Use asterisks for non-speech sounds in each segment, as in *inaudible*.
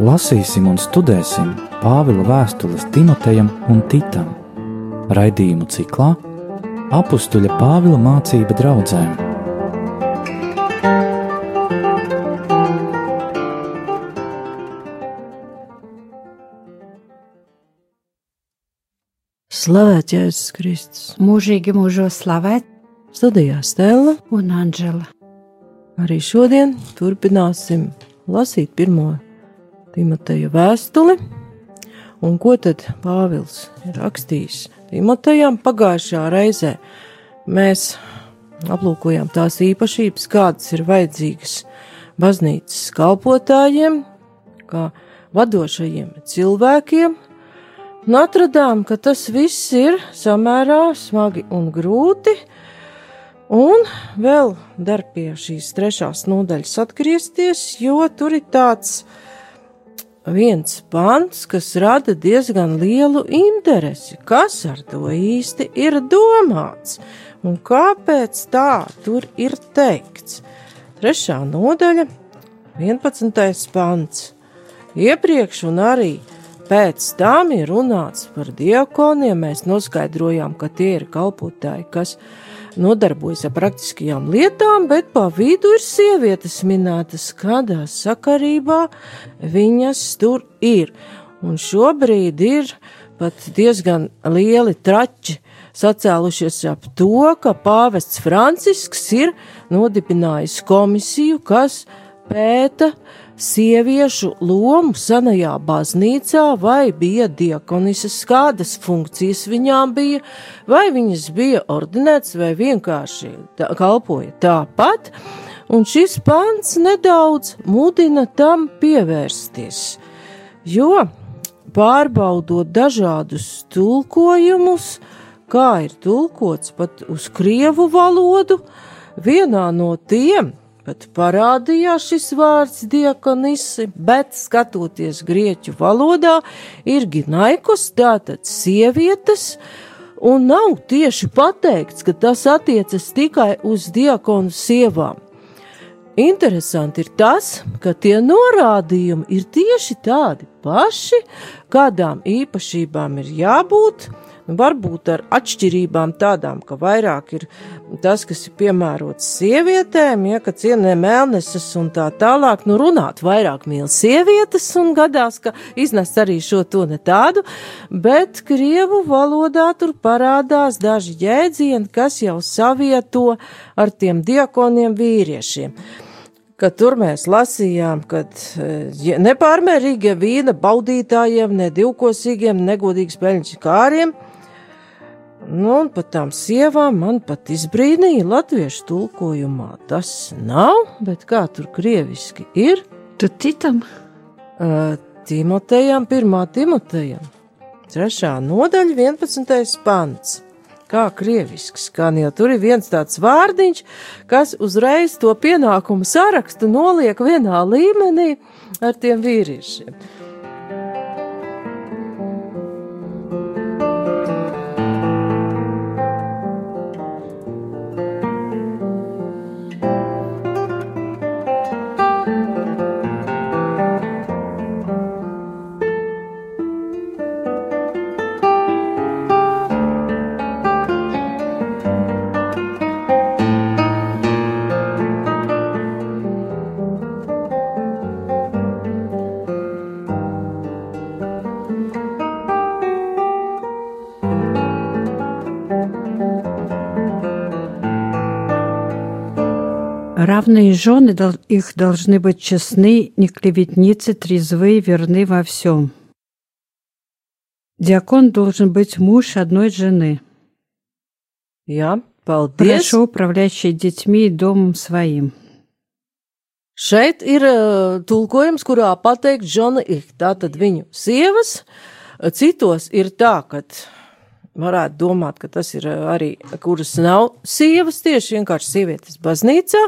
Lasīsim un studēsim Pāvila vēstules Timotejam un Titam. Raidījumu ciklā Apustuļa Pāvila mācība draudzēm. Slavēts Jēzus Kristus. Mūžīgi mūžos slavēt Studijā Stela. un Anģela. Arī šodien turpināsim lasīt pirmo Timoteja vēstuli. Un ko tad Pāvils ir rakstījis Timotejam pagājušajā reizē? Mēs aplūkojām tās īpašības, kādas ir vajadzīgas baznīcas kalpotājiem, kā vadošajiem cilvēkiem, un atradām, ka tas viss ir samērā smagi un grūti, Un vēl dar pie šīs trešās nodaļas atgriezties, jo tur ir tāds viens pants, kas rada diezgan lielu interesi. Kas ar to īsti ir domāts un kāpēc tā tur ir teikts? Trešā nodaļa, 11. pants. Iepriekš un arī pēc tam ir runāts par diakoniem. Mēs noskaidrojām, ka tie ir kalpotāji, kas ir nodarbojas ar praktiskajām lietām, bet pa vidu ir sievietes minētas, kādā sakarībā viņas tur ir. Un šobrīd ir pat diezgan lieli trači sacēlušies ap to, ka pāvests Francisks ir nodibinājis komisiju, kas pēta sieviešu lomu senajā baznīcā, vai bija diakonises, kādas funkcijas viņām bija, vai viņas bija ordinētas, vai vienkārši tā, kalpoja tāpat. Un šis pants nedaudz mudina tam pievērsties, jo pārbaudot dažādus tulkojumus, kā ir tulkots pat uz krievu valodu, vienā no tiem pat parādījās šis vārds diakonisi, bet skatoties grieķu valodā, ir ginaikos, tātad sievietes, un nav tieši pateikts, ka tas attiecas tikai uz diakonu sievām. Interesanti ir tas, ka tie norādījumi ir tieši tādi paši, kādām īpašībām ir jābūt, varbūt ar atšķirībām tādām, ka vairāk ir tas, kas ir piemērots sievietēm, ja, ka cienē melneses un tā tālāk, nu runāt vairāk mīl sievietes un gadās, ka iznes arī šo to ne tādu, bet krievu valodā tur parādās daži jēdzieni, kas jau savieto ar tiem diakoniem vīriešiem. Ka tur mēs lasījām, ka ja nepārmērīgie vīna baudītājiem, ne divkosīgiem, negodīgs peļņas kāriem, Nu, un pat tām sievām man pat izbrīnīja latviešu tulkojumā. Tas nav, bet kā tur krieviski ir? Tu citam? Uh, Timotejam, pirmā Timotejam, trešā nodaļa, 11. pants. Kā krievisks, kā jau tur ir viens tāds vārdiņš, kas uzreiz to pienākumu sarakstu noliek vienā līmenī ar tiem vīriešiem. Равные жены, их должны быть честны, не клеветницы, трезвы, верны во всем. Диакон должен быть муж одной жены. Jā, paldies. Хорошо управляющий детьми и домом своим. Šeit ir uh, tulkojums, kurā pateikt Džona ir tātad viņu sievas. Citos ir tā, ka varētu domāt, ka tas ir arī, kuras nav sievas, tieši vienkārši sievietes baznīcā,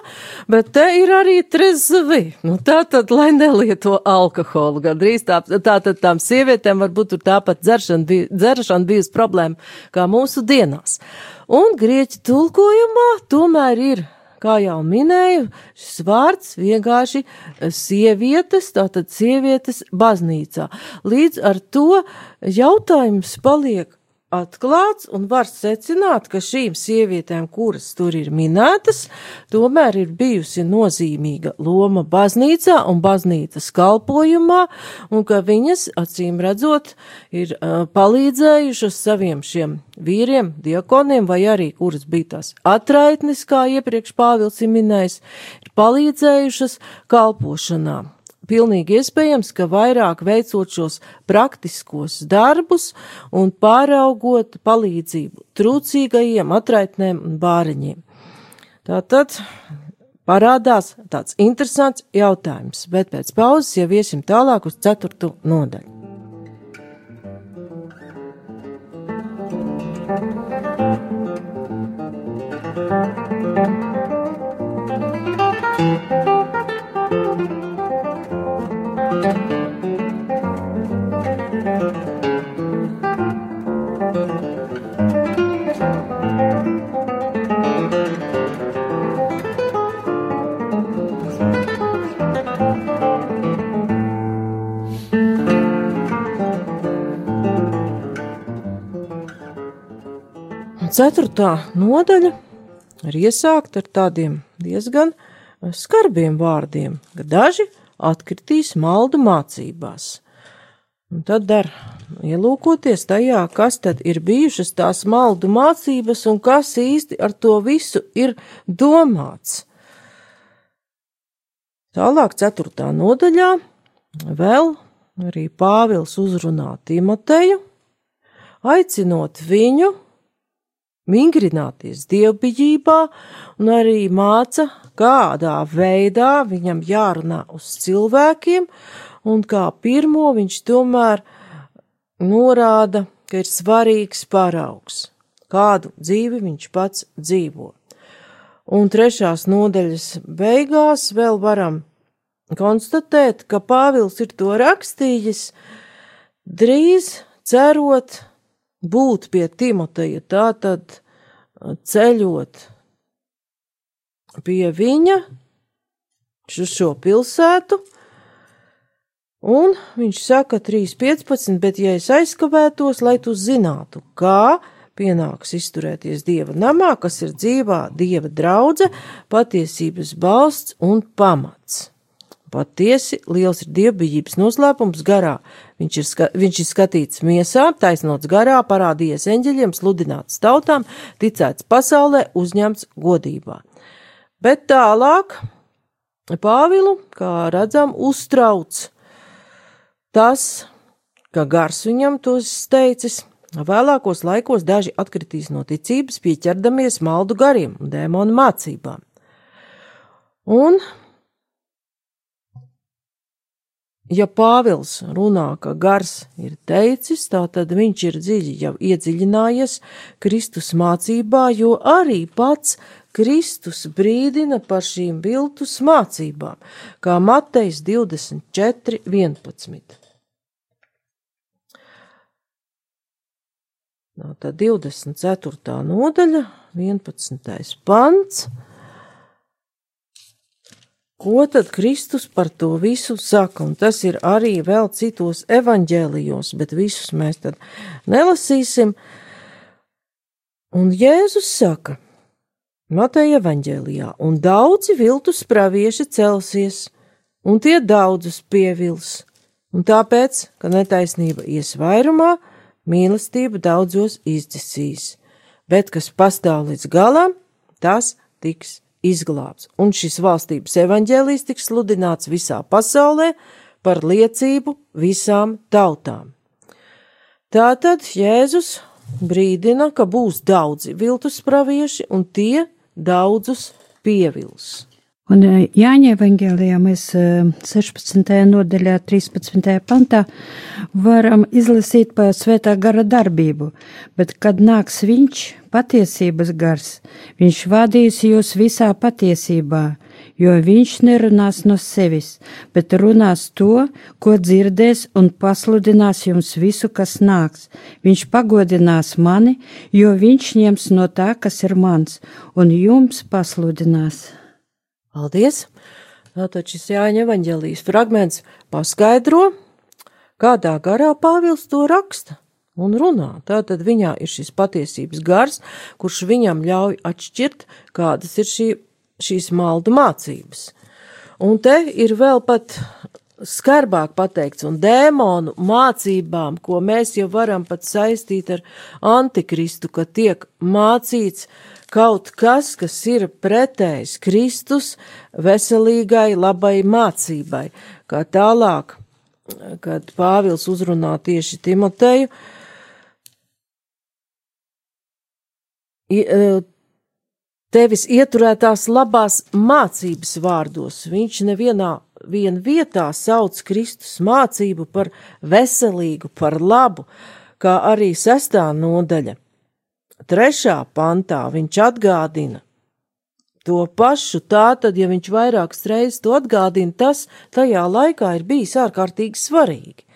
bet te ir arī trezvi. Nu, tā tad, lai nelieto alkoholu, gandrīz tā, tā tad tām sievietēm varbūt tur tāpat dzeršana, bija, dzeršana bijusi problēma kā mūsu dienās. Un grieķu tulkojumā tomēr ir kā jau minēju, šis vārds vienkārši sievietes, tātad sievietes baznīcā. Līdz ar to jautājums paliek atklāts un var secināt, ka šīm sievietēm, kuras tur ir minētas, tomēr ir bijusi nozīmīga loma baznīcā un baznīcas kalpojumā, un ka viņas, acīm redzot, ir uh, palīdzējušas saviem šiem vīriem, diakoniem, vai arī, kuras bija tās atraitnis, kā iepriekš Pāvils ir minējis, ir palīdzējušas kalpošanā pilnīgi iespējams, ka vairāk veicot šos praktiskos darbus un pāraugot palīdzību trūcīgajiem, atraitnēm un bāriņiem. Tātad parādās tāds interesants jautājums, bet pēc pauzes jau iesim tālāk uz ceturto nodaļu. Thank you. Ceturtā nodaļa ir iesākta ar tādiem diezgan skarbiem vārdiem, ka daži atkritīs maldu mācībās. Un tad dar ielūkoties tajā, kas tad ir bijušas tās maldu mācības un kas īsti ar to visu ir domāts. Tālāk, ceturtā nodaļā, vēl arī Pāvils uzrunā Timoteju, aicinot viņu vingrināties dievbijībā un arī māca, kādā veidā viņam jārunā uz cilvēkiem, un kā pirmo viņš tomēr norāda, ka ir svarīgs paraugs, kādu dzīvi viņš pats dzīvo. Un trešās nodaļas beigās vēl varam konstatēt, ka Pāvils ir to rakstījis drīz cerot būt pie Timoteja, tātad ceļot pie viņa uz šo pilsētu, un viņš saka 3.15, bet ja es aizkavētos, lai tu zinātu, kā pienāks izturēties Dieva namā, kas ir dzīvā Dieva draudze, patiesības balsts un pamats. Patiesi liels ir dievbijības noslēpums garā. Viņš ir, ska, viņš ir skatīts miesā, taisnots garā, parādījies eņģeļiem, sludināts tautām, ticēts pasaulē, uzņemts godībā. Bet tālāk Pāvilu, kā redzam, uztrauc tas, ka gars viņam tos teicis. Vēlākos laikos daži atkritīs no ticības, pieķerdamies maldu gariem un dēmonu mācībām. Un ja Pāvils runā, ka gars ir teicis, tā tad viņš ir dziļi jau iedziļinājies Kristus mācībā, jo arī pats Kristus brīdina par šīm viltus mācībām, kā Matejs 24, 11. No, tā 24. nodaļa, 11. pants. Ko tad Kristus par to visu saka? Un tas ir arī vēl citos evaņģēlijos, bet visus mēs tad nelasīsim. Un Jēzus saka, Mateja evaņģēlijā, un daudzi viltus pravieši celsies, un tie daudzus pievils, un tāpēc, ka netaisnība ies vairumā, mīlestība daudzos izdzisīs, bet kas pastāv līdz galam, tas tiks izglābts, un šis valstības evaņģēlijs tiks sludināts visā pasaulē par liecību visām tautām. Tātad Jēzus brīdina, ka būs daudzi viltus pravieši, un tie daudzus pievils. Un eh, Jāņa evangelijā mēs 16. Eh, nodaļā, 13. pantā varam izlasīt par svētā gara darbību, bet kad nāks viņš, patiesības gars, viņš vadīs jūs visā patiesībā, jo viņš nerunās no sevis, bet runās to, ko dzirdēs un pasludinās jums visu, kas nāks. Viņš pagodinās mani, jo viņš ņems no tā, kas ir mans, un jums pasludinās. Paldies! Tātad šis Jāņa evaņģēlijas fragments paskaidro, kādā garā Pāvils to raksta un runā. Tātad viņā ir šis patiesības gars, kurš viņam ļauj atšķirt, kādas ir šī, šīs maldu mācības. Un te ir vēl pat skarbāk pateikts, un dēmonu mācībām, ko mēs jau varam pat saistīt ar antikristu, ka tiek mācīts kaut kas, kas ir pretējs Kristus veselīgai, labai mācībai, kā tālāk, kad Pāvils uzrunā tieši Timoteju, tevis ieturētās labās mācības vārdos. Viņš nevienā vien vietā sauc Kristus mācību par veselīgu, par labu, kā arī sestā nodaļa. Trešā pantā viņš atgādina to pašu, tātad, ja viņš vairākas reizes to atgādina, tas tajā laikā ir bijis ārkārtīgi svarīgi.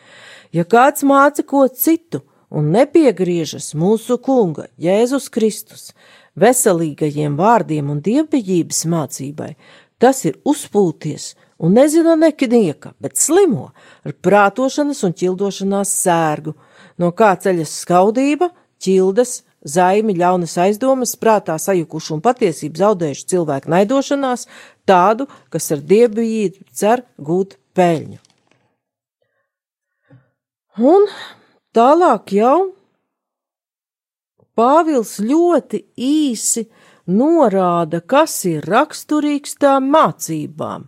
Ja kāds māca ko citu un nepiegriežas mūsu kunga Jēzus Kristus veselīgajiem vārdiem un dievbijības mācībai, tas ir uzpūties un nezina nekinieka, bet slimo ar prātošanas un ķildošanās sērgu, no kā ceļas skaudība, ķildes, zaimi, ļaunas aizdomas, prātā sajukuši un patiesību zaudējuši cilvēku naidošanās, tādu, kas ar dievbijību cer gūt peļņu. Un tālāk jau Pāvils ļoti īsi norāda, kas ir raksturīgs tām mācībām,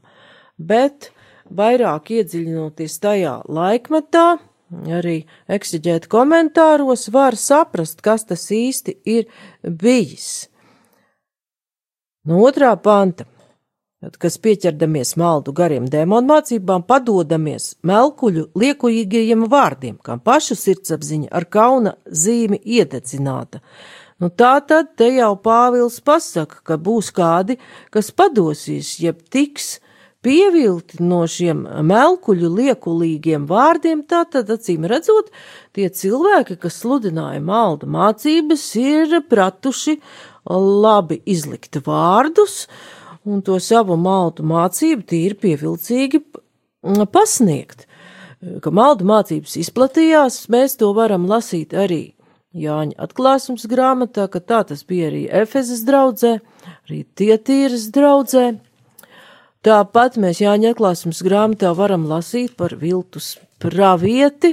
bet vairāk iedziļinoties tajā laikmetā, arī eksiģēt komentāros, var saprast, kas tas īsti ir bijis. No otrā panta kas pieķerdamies maldu gariem dēmonu mācībām, padodamies melkuļu liekujīgajiem vārdiem, kam pašu sirdsapziņa ar kauna zīmi iededzināta. Nu, tā tad te jau Pāvils pasaka, ka būs kādi, kas padosīs, jeb tiks pievilti no šiem melkuļu liekulīgiem vārdiem, tā tad acīm redzot, tie cilvēki, kas sludināja maldu mācības, ir pratuši labi izlikt vārdus, un to savu maltu mācību tīri pievilcīgi pasniegt. Ka maldu mācības izplatījās, mēs to varam lasīt arī Jāņa atklāsums grāmatā, ka tā tas bija arī Efezes draudzē, arī Tietīras draudzē. Tāpat mēs Jāņa atklāsums grāmatā varam lasīt par viltus pravieti,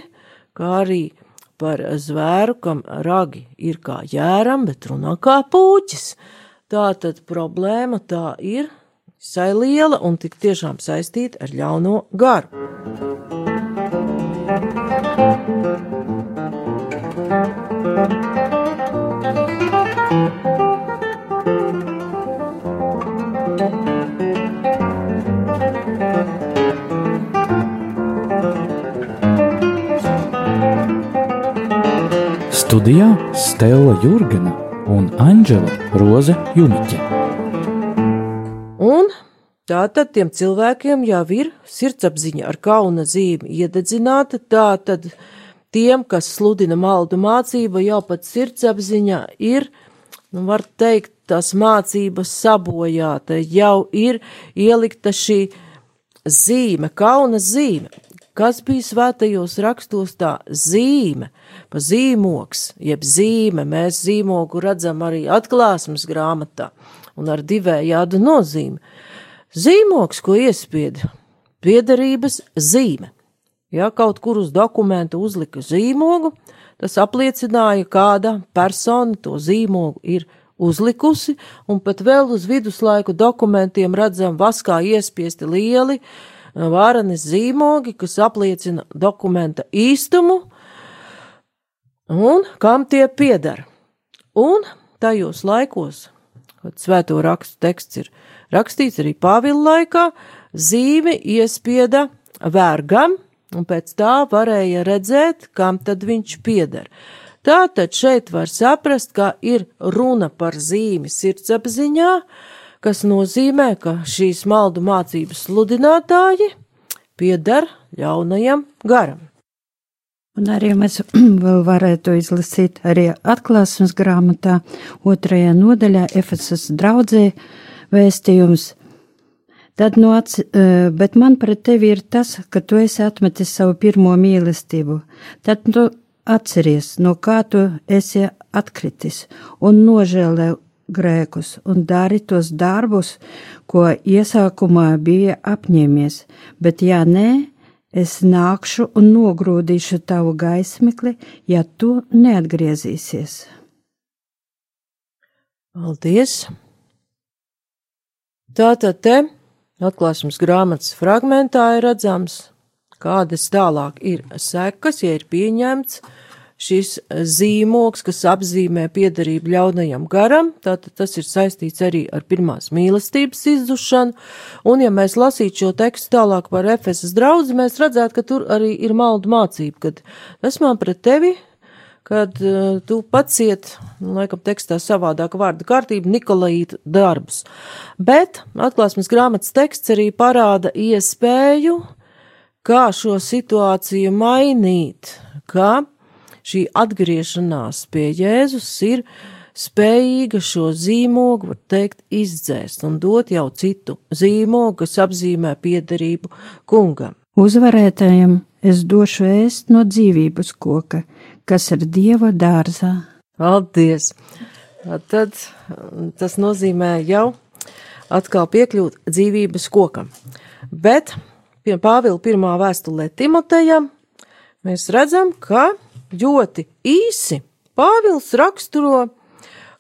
kā arī par zvēru, kam ragi ir kā jēram, bet runā kā pūķis. Tā tad problēma tā ir visai liela un tik tiešām saistīta ar ļauno garu. Studijā Stela Jurgena un Anģela Roze Jumiķe. Un tātad tiem cilvēkiem jau ir sirdsapziņa ar kauna zīmi iededzināta, tātad tiem, kas sludina maldu mācību, jau pat sirdsapziņa ir, nu, var teikt, tās mācības sabojāta, jau ir ielikta šī zīme, kauna zīme. Kas bija svētajos rakstos tā zīme, zīmoks, jeb zīme, mēs zīmogu redzam arī atklāsmes grāmatā un ar divējādu nozīmi. Zīmoks, ko iespieda, piederības zīme. Ja kaut kur uz dokumentu uzlika zīmogu, tas apliecināja, kāda persona to zīmogu ir uzlikusi, un pat vēl uz viduslaiku dokumentiem redzam vaskā iespiesti lieli, uh, varenes zīmogi, kas apliecina dokumenta īstumu un kam tie pieder. Un tajos laikos, kad svēto rakstu teksts ir rakstīts arī Pāvila laikā, zīme iespieda vērgam, un pēc tā varēja redzēt, kam tad viņš pieder. Tātad šeit var saprast, ka ir runa par zīmi sirdsapziņā, kas nozīmē, ka šīs maldu mācības sludinātāji pieder ļaunajam garam. Un arī mēs *clears throat* vēl varētu izlasīt arī atklāsmes grāmatā, otrajā nodaļā, Efesas draudzē vēstījums. Tad, no ats, e, bet man pret tevi ir tas, ka tu esi atmetis savu pirmo mīlestību. Tad tu atceries, no kā tu esi atkritis, un nožēlē grēkus, un dari tos darbus, ko iesākumā bija apņēmies, bet ja nē, es nākšu un nogrūdīšu tavu gaismekli, ja tu neatgriezīsies. Paldies! Tātad te atklāsmes grāmatas fragmentā ir redzams, kādas tālāk ir sekas, ja ir pieņemts šis zīmoks, kas apzīmē piedarību ļaunajam garam, tātad tas ir saistīts arī ar pirmās mīlestības izzušanu, un ja mēs lasītu šo tekstu tālāk par Efesas draudzi, mēs redzētu, ka tur arī ir maldu mācība, kad es man pret tevi, kad uh, tu paciet, laikam tekstā savādāk vārda kārtība, Nikolaīta darbus. Bet atklāsmes grāmatas teksts arī parāda iespēju, kā šo situāciju mainīt, kā šī atgriešanās pie Jēzus ir spējīga šo zīmogu, var teikt, izdzēst un dot jau citu zīmogu, kas apzīmē piederību kungam. Uzvarētājiem es došu ēst no dzīvības koka, kas ir Dieva dārzā. Paldies! Tad tas nozīmē jau atkal piekļūt dzīvības kokam. Bet pie Pāvila pirmā vēstulē Timotejam mēs redzam, ka ļoti īsi Pāvils raksturo,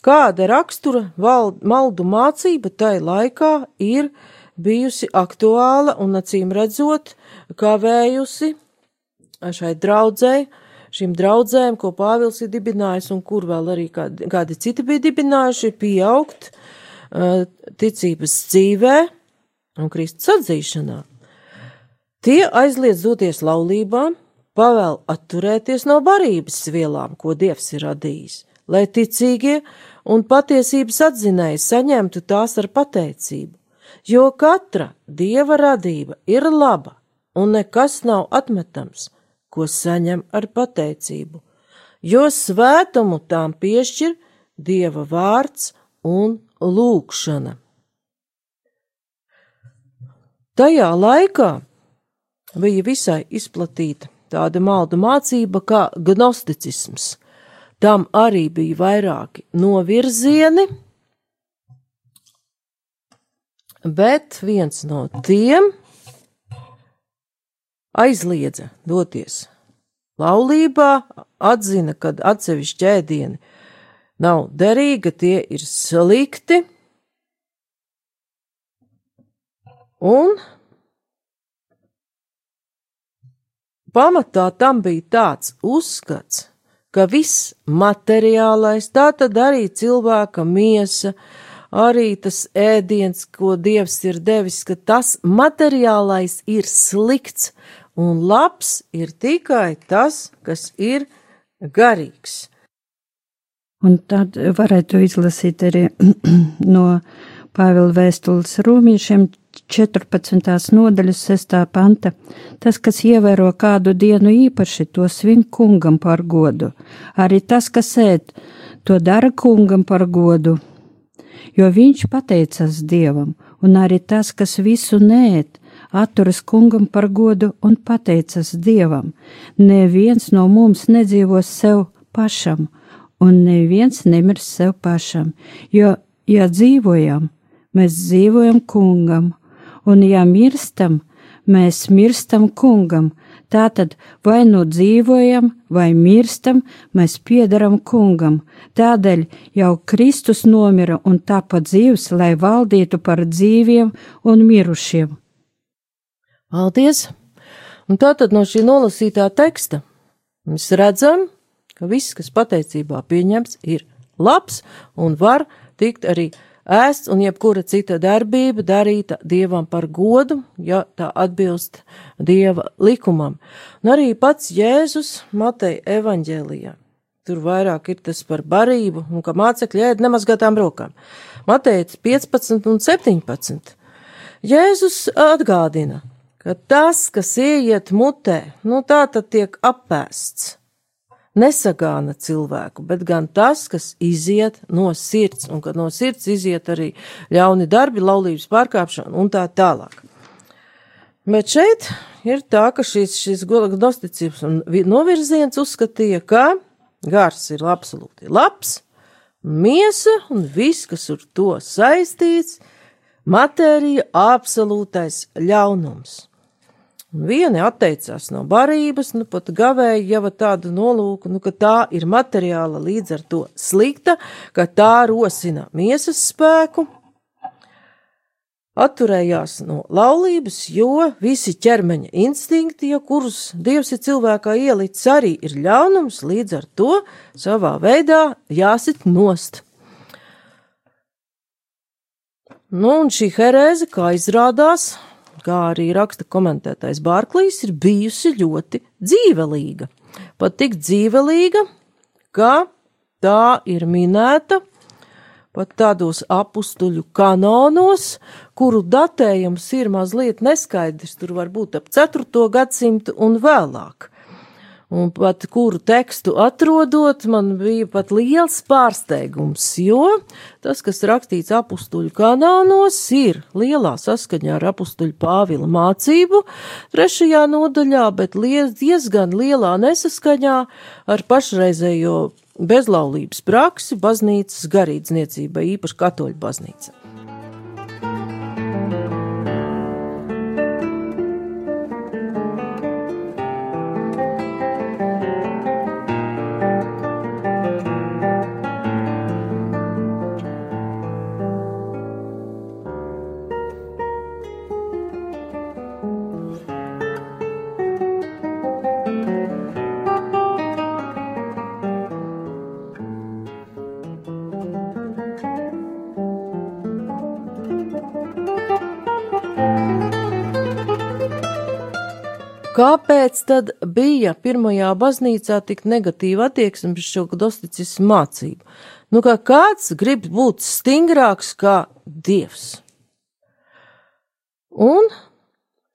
kāda rakstura val, maldu mācība tai laikā ir bijusi aktuāla un acīm redzot, kavējusi šai draudzēji, šīm draudzēm, ko Pāvils ir dibinājis un kur vēl arī kādi, kādi citi bija dibinājuši, pieaugt uh, ticības dzīvē un Kristus atzīšanā. Tie aizliedz doties laulībā, pavēl atturēties no barības vielām, ko Dievs ir radījis, lai ticīgie un patiesības atzinēji saņemtu tās ar pateicību, jo katra Dieva radība ir laba un nekas nav atmetams, ko saņem ar pateicību, jo svētumu tām piešķir Dieva vārds un lūkšana. Tajā laikā bija visai izplatīta tāda maldu mācība kā gnosticisms. Tam arī bija vairāki novirzieni, bet viens no tiem aizliedza doties laulībā, atzina, ka atsevišķi ēdieni nav derīgi, tie ir slikti, un pamatā tam bija tāds uzskats, ka viss materiālais, tā tad arī cilvēka miesa, arī tas ēdiens, ko Dievs ir devis, ka tas materiālais ir slikts, un labs ir tikai tas, kas ir garīgs. Un tad varētu izlasīt arī *clears throat* no Pāvila vēstules rūmīšiem 14. nodaļas 6. panta. Tas, kas ievēro kādu dienu īpaši, to svin kungam par godu. Arī tas, kas ēd, to dara kungam par godu, jo viņš pateicas dievam, un arī tas, kas visu nēd, atturas kungam par godu un pateicas dievam. Neviens no mums nedzīvos sev pašam, un neviens nemirs sev pašam, jo, ja dzīvojam, mēs dzīvojam kungam un ja mirstam, mēs mirstam kungam. Tātad vai nu dzīvojam, vai mirstam, mēs piedaram kungam. Tādēļ jau Kristus nomira un tāpat dzīves, lai valdītu par dzīviem un mirušiem. Paldies! Un tātad no šī nolasītā teksta mēs redzam, ka viss, kas pateicībā pieņemts, ir labs un var tikt arī ēsts un jebkura cita darbība darīta dievam par godu, ja tā atbilst dieva likumam. Un arī pats Jēzus Mateja evaņģēlijā tur vairāk ir tas par barību, un ka mācekļi ēd nemazgātām rokām. Mateicis 15 un 17. Jēzus atgādina, ka tas, kas ieiet mutē, nu tā tad tiek apēsts. Nesagāna cilvēku, bet gan tas, kas iziet no sirds, un kad no sirds iziet arī ļauni darbi, laulības pārkāpšana un tā tālāk. Bet šeit ir tā, ka šis, šis gnosticības novirziens uzskatīja, ka gars ir absolūti labs, miesa un viss, kas ar to saistīts, matērija absolūtais ļaunums. Un vieni atteicās no barības, nu pat gavēja jau tādu nolūku, nu ka tā ir materiāla līdz ar to slikta, ka tā rosina miesas spēku, atturējās no laulības, jo visi ķermeņa instinkti, ja kurus Dievs ir cilvēkā ielicis, arī ir ļaunums, līdz ar to savā veidā jāsit nost. Nu, un šī herēze, kā izrādās, kā arī raksta komentētais Bārklīs, ir bijusi ļoti dzīvelīga. Pat tik dzīvelīga, ka tā ir minēta pat tādos apstuļu kanonos, kuru datējums ir mazliet neskaidrs, tur var būt ap 4. gadsimtu un vēlāk. Un pat kuru tekstu atrodot, man bija pat liels pārsteigums, jo tas, kas rakstīts apstuļu kanānos, ir lielā saskaņā ar apstuļu Pāvila mācību trešajā nodaļā, bet diezgan lielā nesaskaņā ar pašreizējo bezlaulības praksi baznīcas garīdzniecībai, īpaši katoļu baznīca. Kāpēc tad bija pirmajā baznīcā tik negatīva attieksme pret šo gnosticismu mācību? Nu, kā kāds grib būt stingrāks kā dievs. Un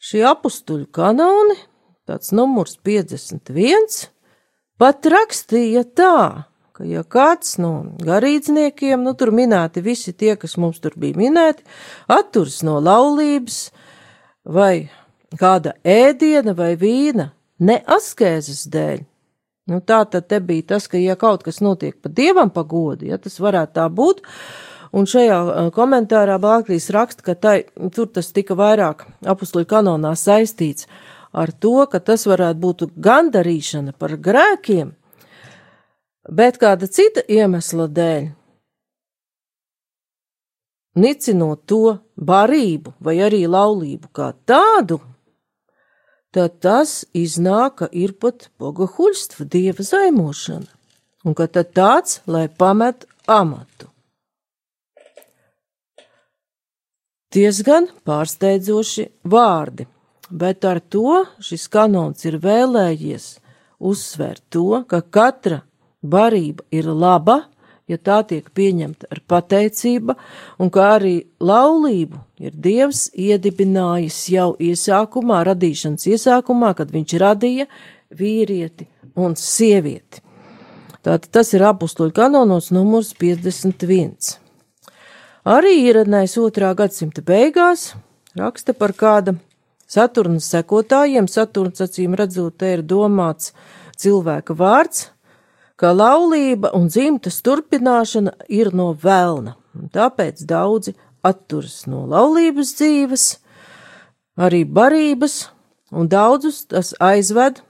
šie apstuļu kanoni, tāds numurs 51, pat rakstīja tā, ka ja kāds no garīdzniekiem, nu tur minēti visi tie, kas mums tur bija minēti, atturas no laulības vai kāda ēdiena vai vīna, ne askēzes dēļ. Nu, tā tad te bija tas, ka, ja kaut kas notiek pa dievam pagodu, ja tas varētu tā būt, un šajā uh, komentārā Bāklīs raksta, ka tai, tur tas tika vairāk apustuļu kanonā saistīts ar to, ka tas varētu būt gandarīšana par grēkiem, bet kāda cita iemesla dēļ, nicinot to barību vai arī laulību kā tādu, tad tas iznāk, ka ir pat bogahuļstva dieva zaimošana, un ka tad tāds, lai pamet amatu. Diezgan pārsteidzoši vārdi, bet ar to šis kanons ir vēlējies uzsvērt to, ka katra barība ir laba, ja tā tiek pieņemta ar pateicību, un kā arī laulību ir Dievs iedibinājis jau iesākumā, radīšanas iesākumā, kad viņš radīja vīrieti un sievieti. Tātad tas ir apustuļu kanonos numurs 51. Arī ieradnēs otrā gadsimta beigās raksta par kāda Saturnas sekotājiem, Saturns acīm redzot, te ir domāts cilvēka vārds, ka laulība un dzimtas turpināšana ir no vēlna, un tāpēc daudzi atturas no laulības dzīves, arī barības, un daudzus tas aizved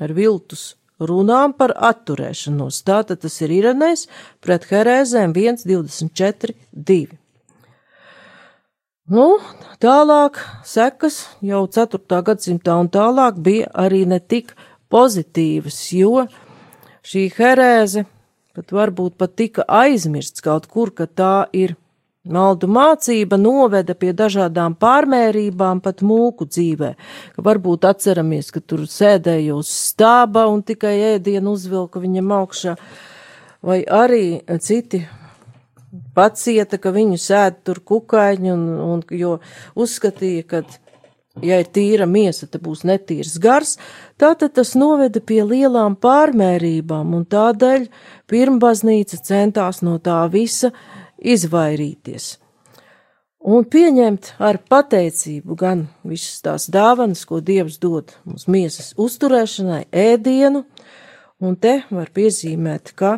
ar viltus runām par atturēšanos. Tātad tas ir Irenēs pret Herēzēm 1.24.2. Nu, tālāk sekas jau 4. gadsimtā un tālāk bija arī ne tik pozitīvas, jo šī herēze pat varbūt pat tika aizmirsts kaut kur, ka tā ir Maldu mācība noveda pie dažādām pārmērībām, pat mūku dzīvē. Ka varbūt atceramies, ka tur sēdēja uz stāba un tikai ēdienu uzvilka viņam augšā, vai arī citi pacieta, ka viņu sēd tur kukaiņi, un, un, jo uzskatīja, ka, ja ir tīra miesa, tad būs netīrs gars, tātad tas noveda pie lielām pārmērībām, un tādēļ pirmbaznīca centās no tā visa izvairīties. Un pieņemt ar pateicību gan visas tās dāvanas, ko Dievs dod mums miesas uzturēšanai, ēdienu, un te var piezīmēt, ka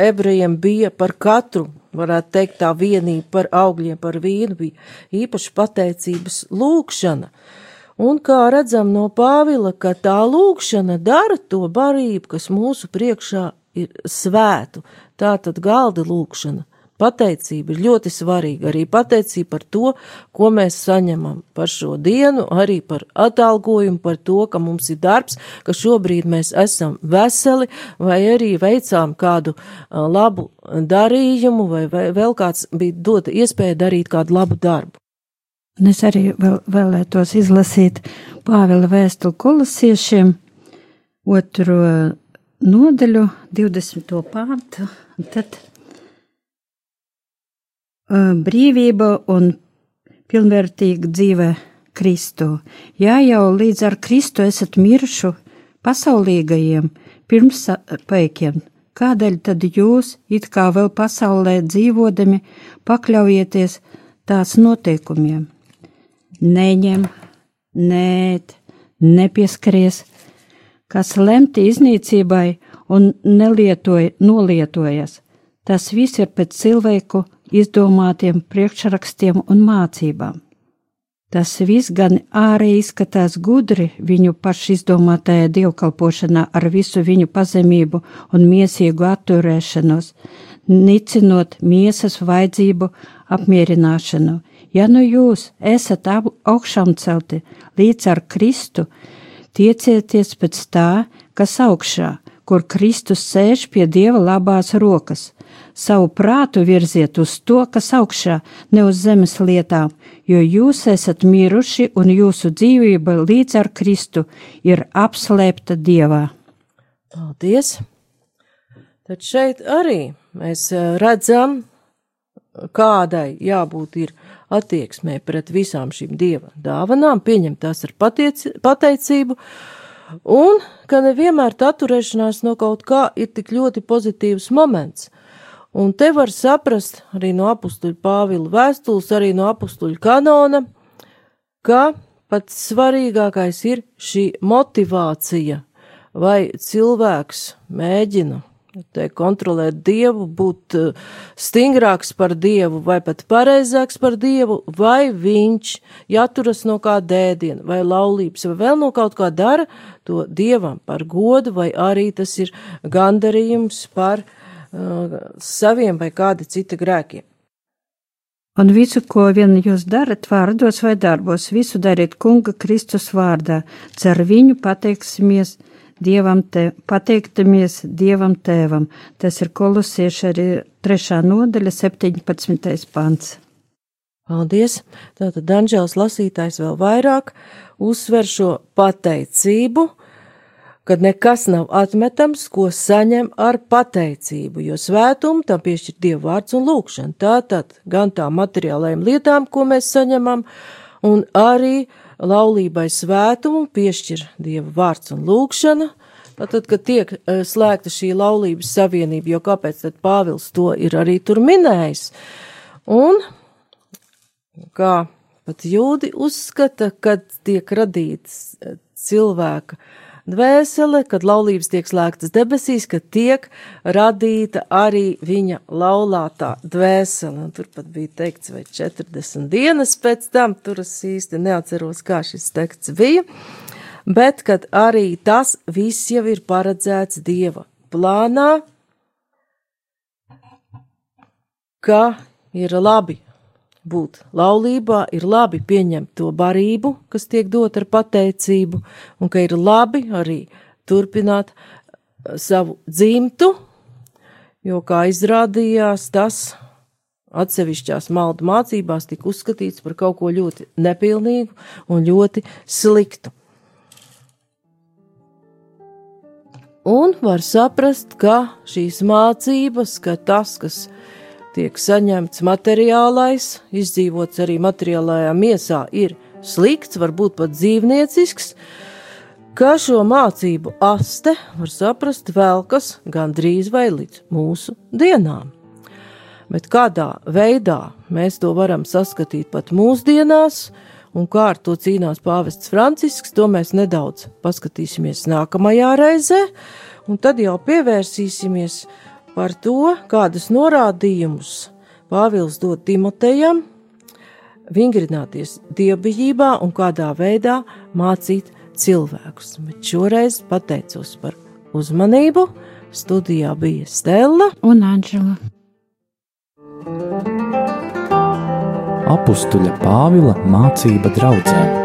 ebrejiem bija par katru, varētu teikt, tā vienība par augļiem, par vīnu, bija īpaši pateicības lūkšana. Un kā redzam no Pāvila, ka tā lūkšana dara to barību, kas mūsu priekšā ir svētu, tā tad galda lūkšana Pateicība ir ļoti svarīga, arī pateicība par to, ko mēs saņemam par šo dienu, arī par atalgojumu, par to, ka mums ir darbs, ka šobrīd mēs esam veseli, vai arī veicām kādu labu darījumu, vai vēl kāds bija dota iespēja darīt kādu labu darbu. Un es arī vēl, vēlētos izlasīt Pāvila vēstuli kolosiešiem, otro nodaļu, 20. pāntu, un tad brīvība un pilnvērtīga dzīve Kristu. Jā, jau līdz ar Kristu esat miruši pasaulīgajiem pirmspēkiem, kādēļ tad jūs, it kā vēl pasaulē dzīvodami, pakļaujieties tās noteikumiem? Neņem, nēt, nepieskaries, kas lemti iznīcībai un nelietoja, nolietojas. Tas viss ir pēc cilvēku izdomātiem priekšrakstiem un mācībām. Tas viss gan ārēji izskatās gudri viņu pašu izdomātajā dievkalpošanā ar visu viņu pazemību un miesīgu atturēšanos, nicinot miesas vajadzību apmierināšanu. Ja nu jūs esat augšām celti līdz ar Kristu, tiecieties pēc tā, kas augšā, kur Kristus sēž pie Dieva labās rokas savu prātu virziet uz to, kas augšā, ne uz zemes lietām, jo jūs esat miruši un jūsu dzīvība līdz ar Kristu ir apslēpta Dievā. Paldies! Tad šeit arī mēs eh, redzam, kādai jābūt ir attieksmē pret visām šīm dieva dāvanām, pieņemt tās ar patieci, pateicību, un ka nevienmēr tā atturēšanās no kaut kā ir tik ļoti pozitīvs moments. Un te var saprast arī no apstuļa Pāvila vēstules, arī no apstuļa kanona, ka pats svarīgākais ir šī motivācija, vai cilvēks mēģina te kontrolēt dievu, būt eh, stingrāks par dievu, vai pat pareizāks par dievu, vai viņš jāturas no kā dēdiena, vai laulības, vai vēl no kaut kā dara to dievam par godu, vai arī tas ir gandarījums par Uh, saviem vai kāda cita grēkiem. Un visu, ko vien jūs darat, vārdos vai darbos, visu dariet Kunga Kristus vārdā, cer viņu pateiksimies Dievam, te, pateiktamies Dievam Tēvam. Tas ir kolosieši arī trešā nodaļa, 17. pants. Paldies! Tātad Danžēls lasītājs vēl vairāk uzsver šo pateicību, kad nekas nav atmetams, ko saņem ar pateicību, jo svētumu tam piešķir Dieva vārds un lūkšana. Tātad gan tām materiālajām lietām, ko mēs saņemam, un arī laulībai svētumu piešķir Dieva vārds un lūkšana. Tātad, kad tiek e, slēgta šī laulības savienība, jo kāpēc tad Pāvils to ir arī tur minējis? Un kā pat jūdi uzskata, kad tiek radīts e, cilvēka uh, dvēsele, kad laulības tiek slēgtas debesīs, kad tiek radīta arī viņa laulātā dvēsele. Un tur pat bija teikts, vai 40 dienas pēc tam, tur es īsti neatceros, kā šis teksts bija, bet kad arī tas viss jau ir paredzēts Dieva plānā, ka ir labi būt laulībā, ir labi pieņemt to barību, kas tiek dot ar pateicību, un ka ir labi arī turpināt uh, savu dzimtu, jo, kā izrādījās, tas atsevišķās maldu mācībās tika uzskatīts par kaut ko ļoti nepilnīgu un ļoti sliktu. Un var saprast, ka šīs mācības, ka tas, kas tiek saņemts materiālais, izdzīvots arī materiālajā miesā, ir slikts, varbūt pat dzīvniecisks, ka šo mācību aste var saprast velkas gandrīz vai līdz mūsu dienām. Bet kādā veidā mēs to varam saskatīt pat mūsdienās, un kā ar to cīnās pāvests Francisks, to mēs nedaudz paskatīsimies nākamajā reizē, un tad jau pievērsīsimies par to, kādas norādījumus Pāvils dod Timotejam, vingrināties dievbijībā un kādā veidā mācīt cilvēkus. Bet šoreiz pateicos par uzmanību. Studijā bija Stela un Anģela. Apustuļa Pāvila mācība draudzēm.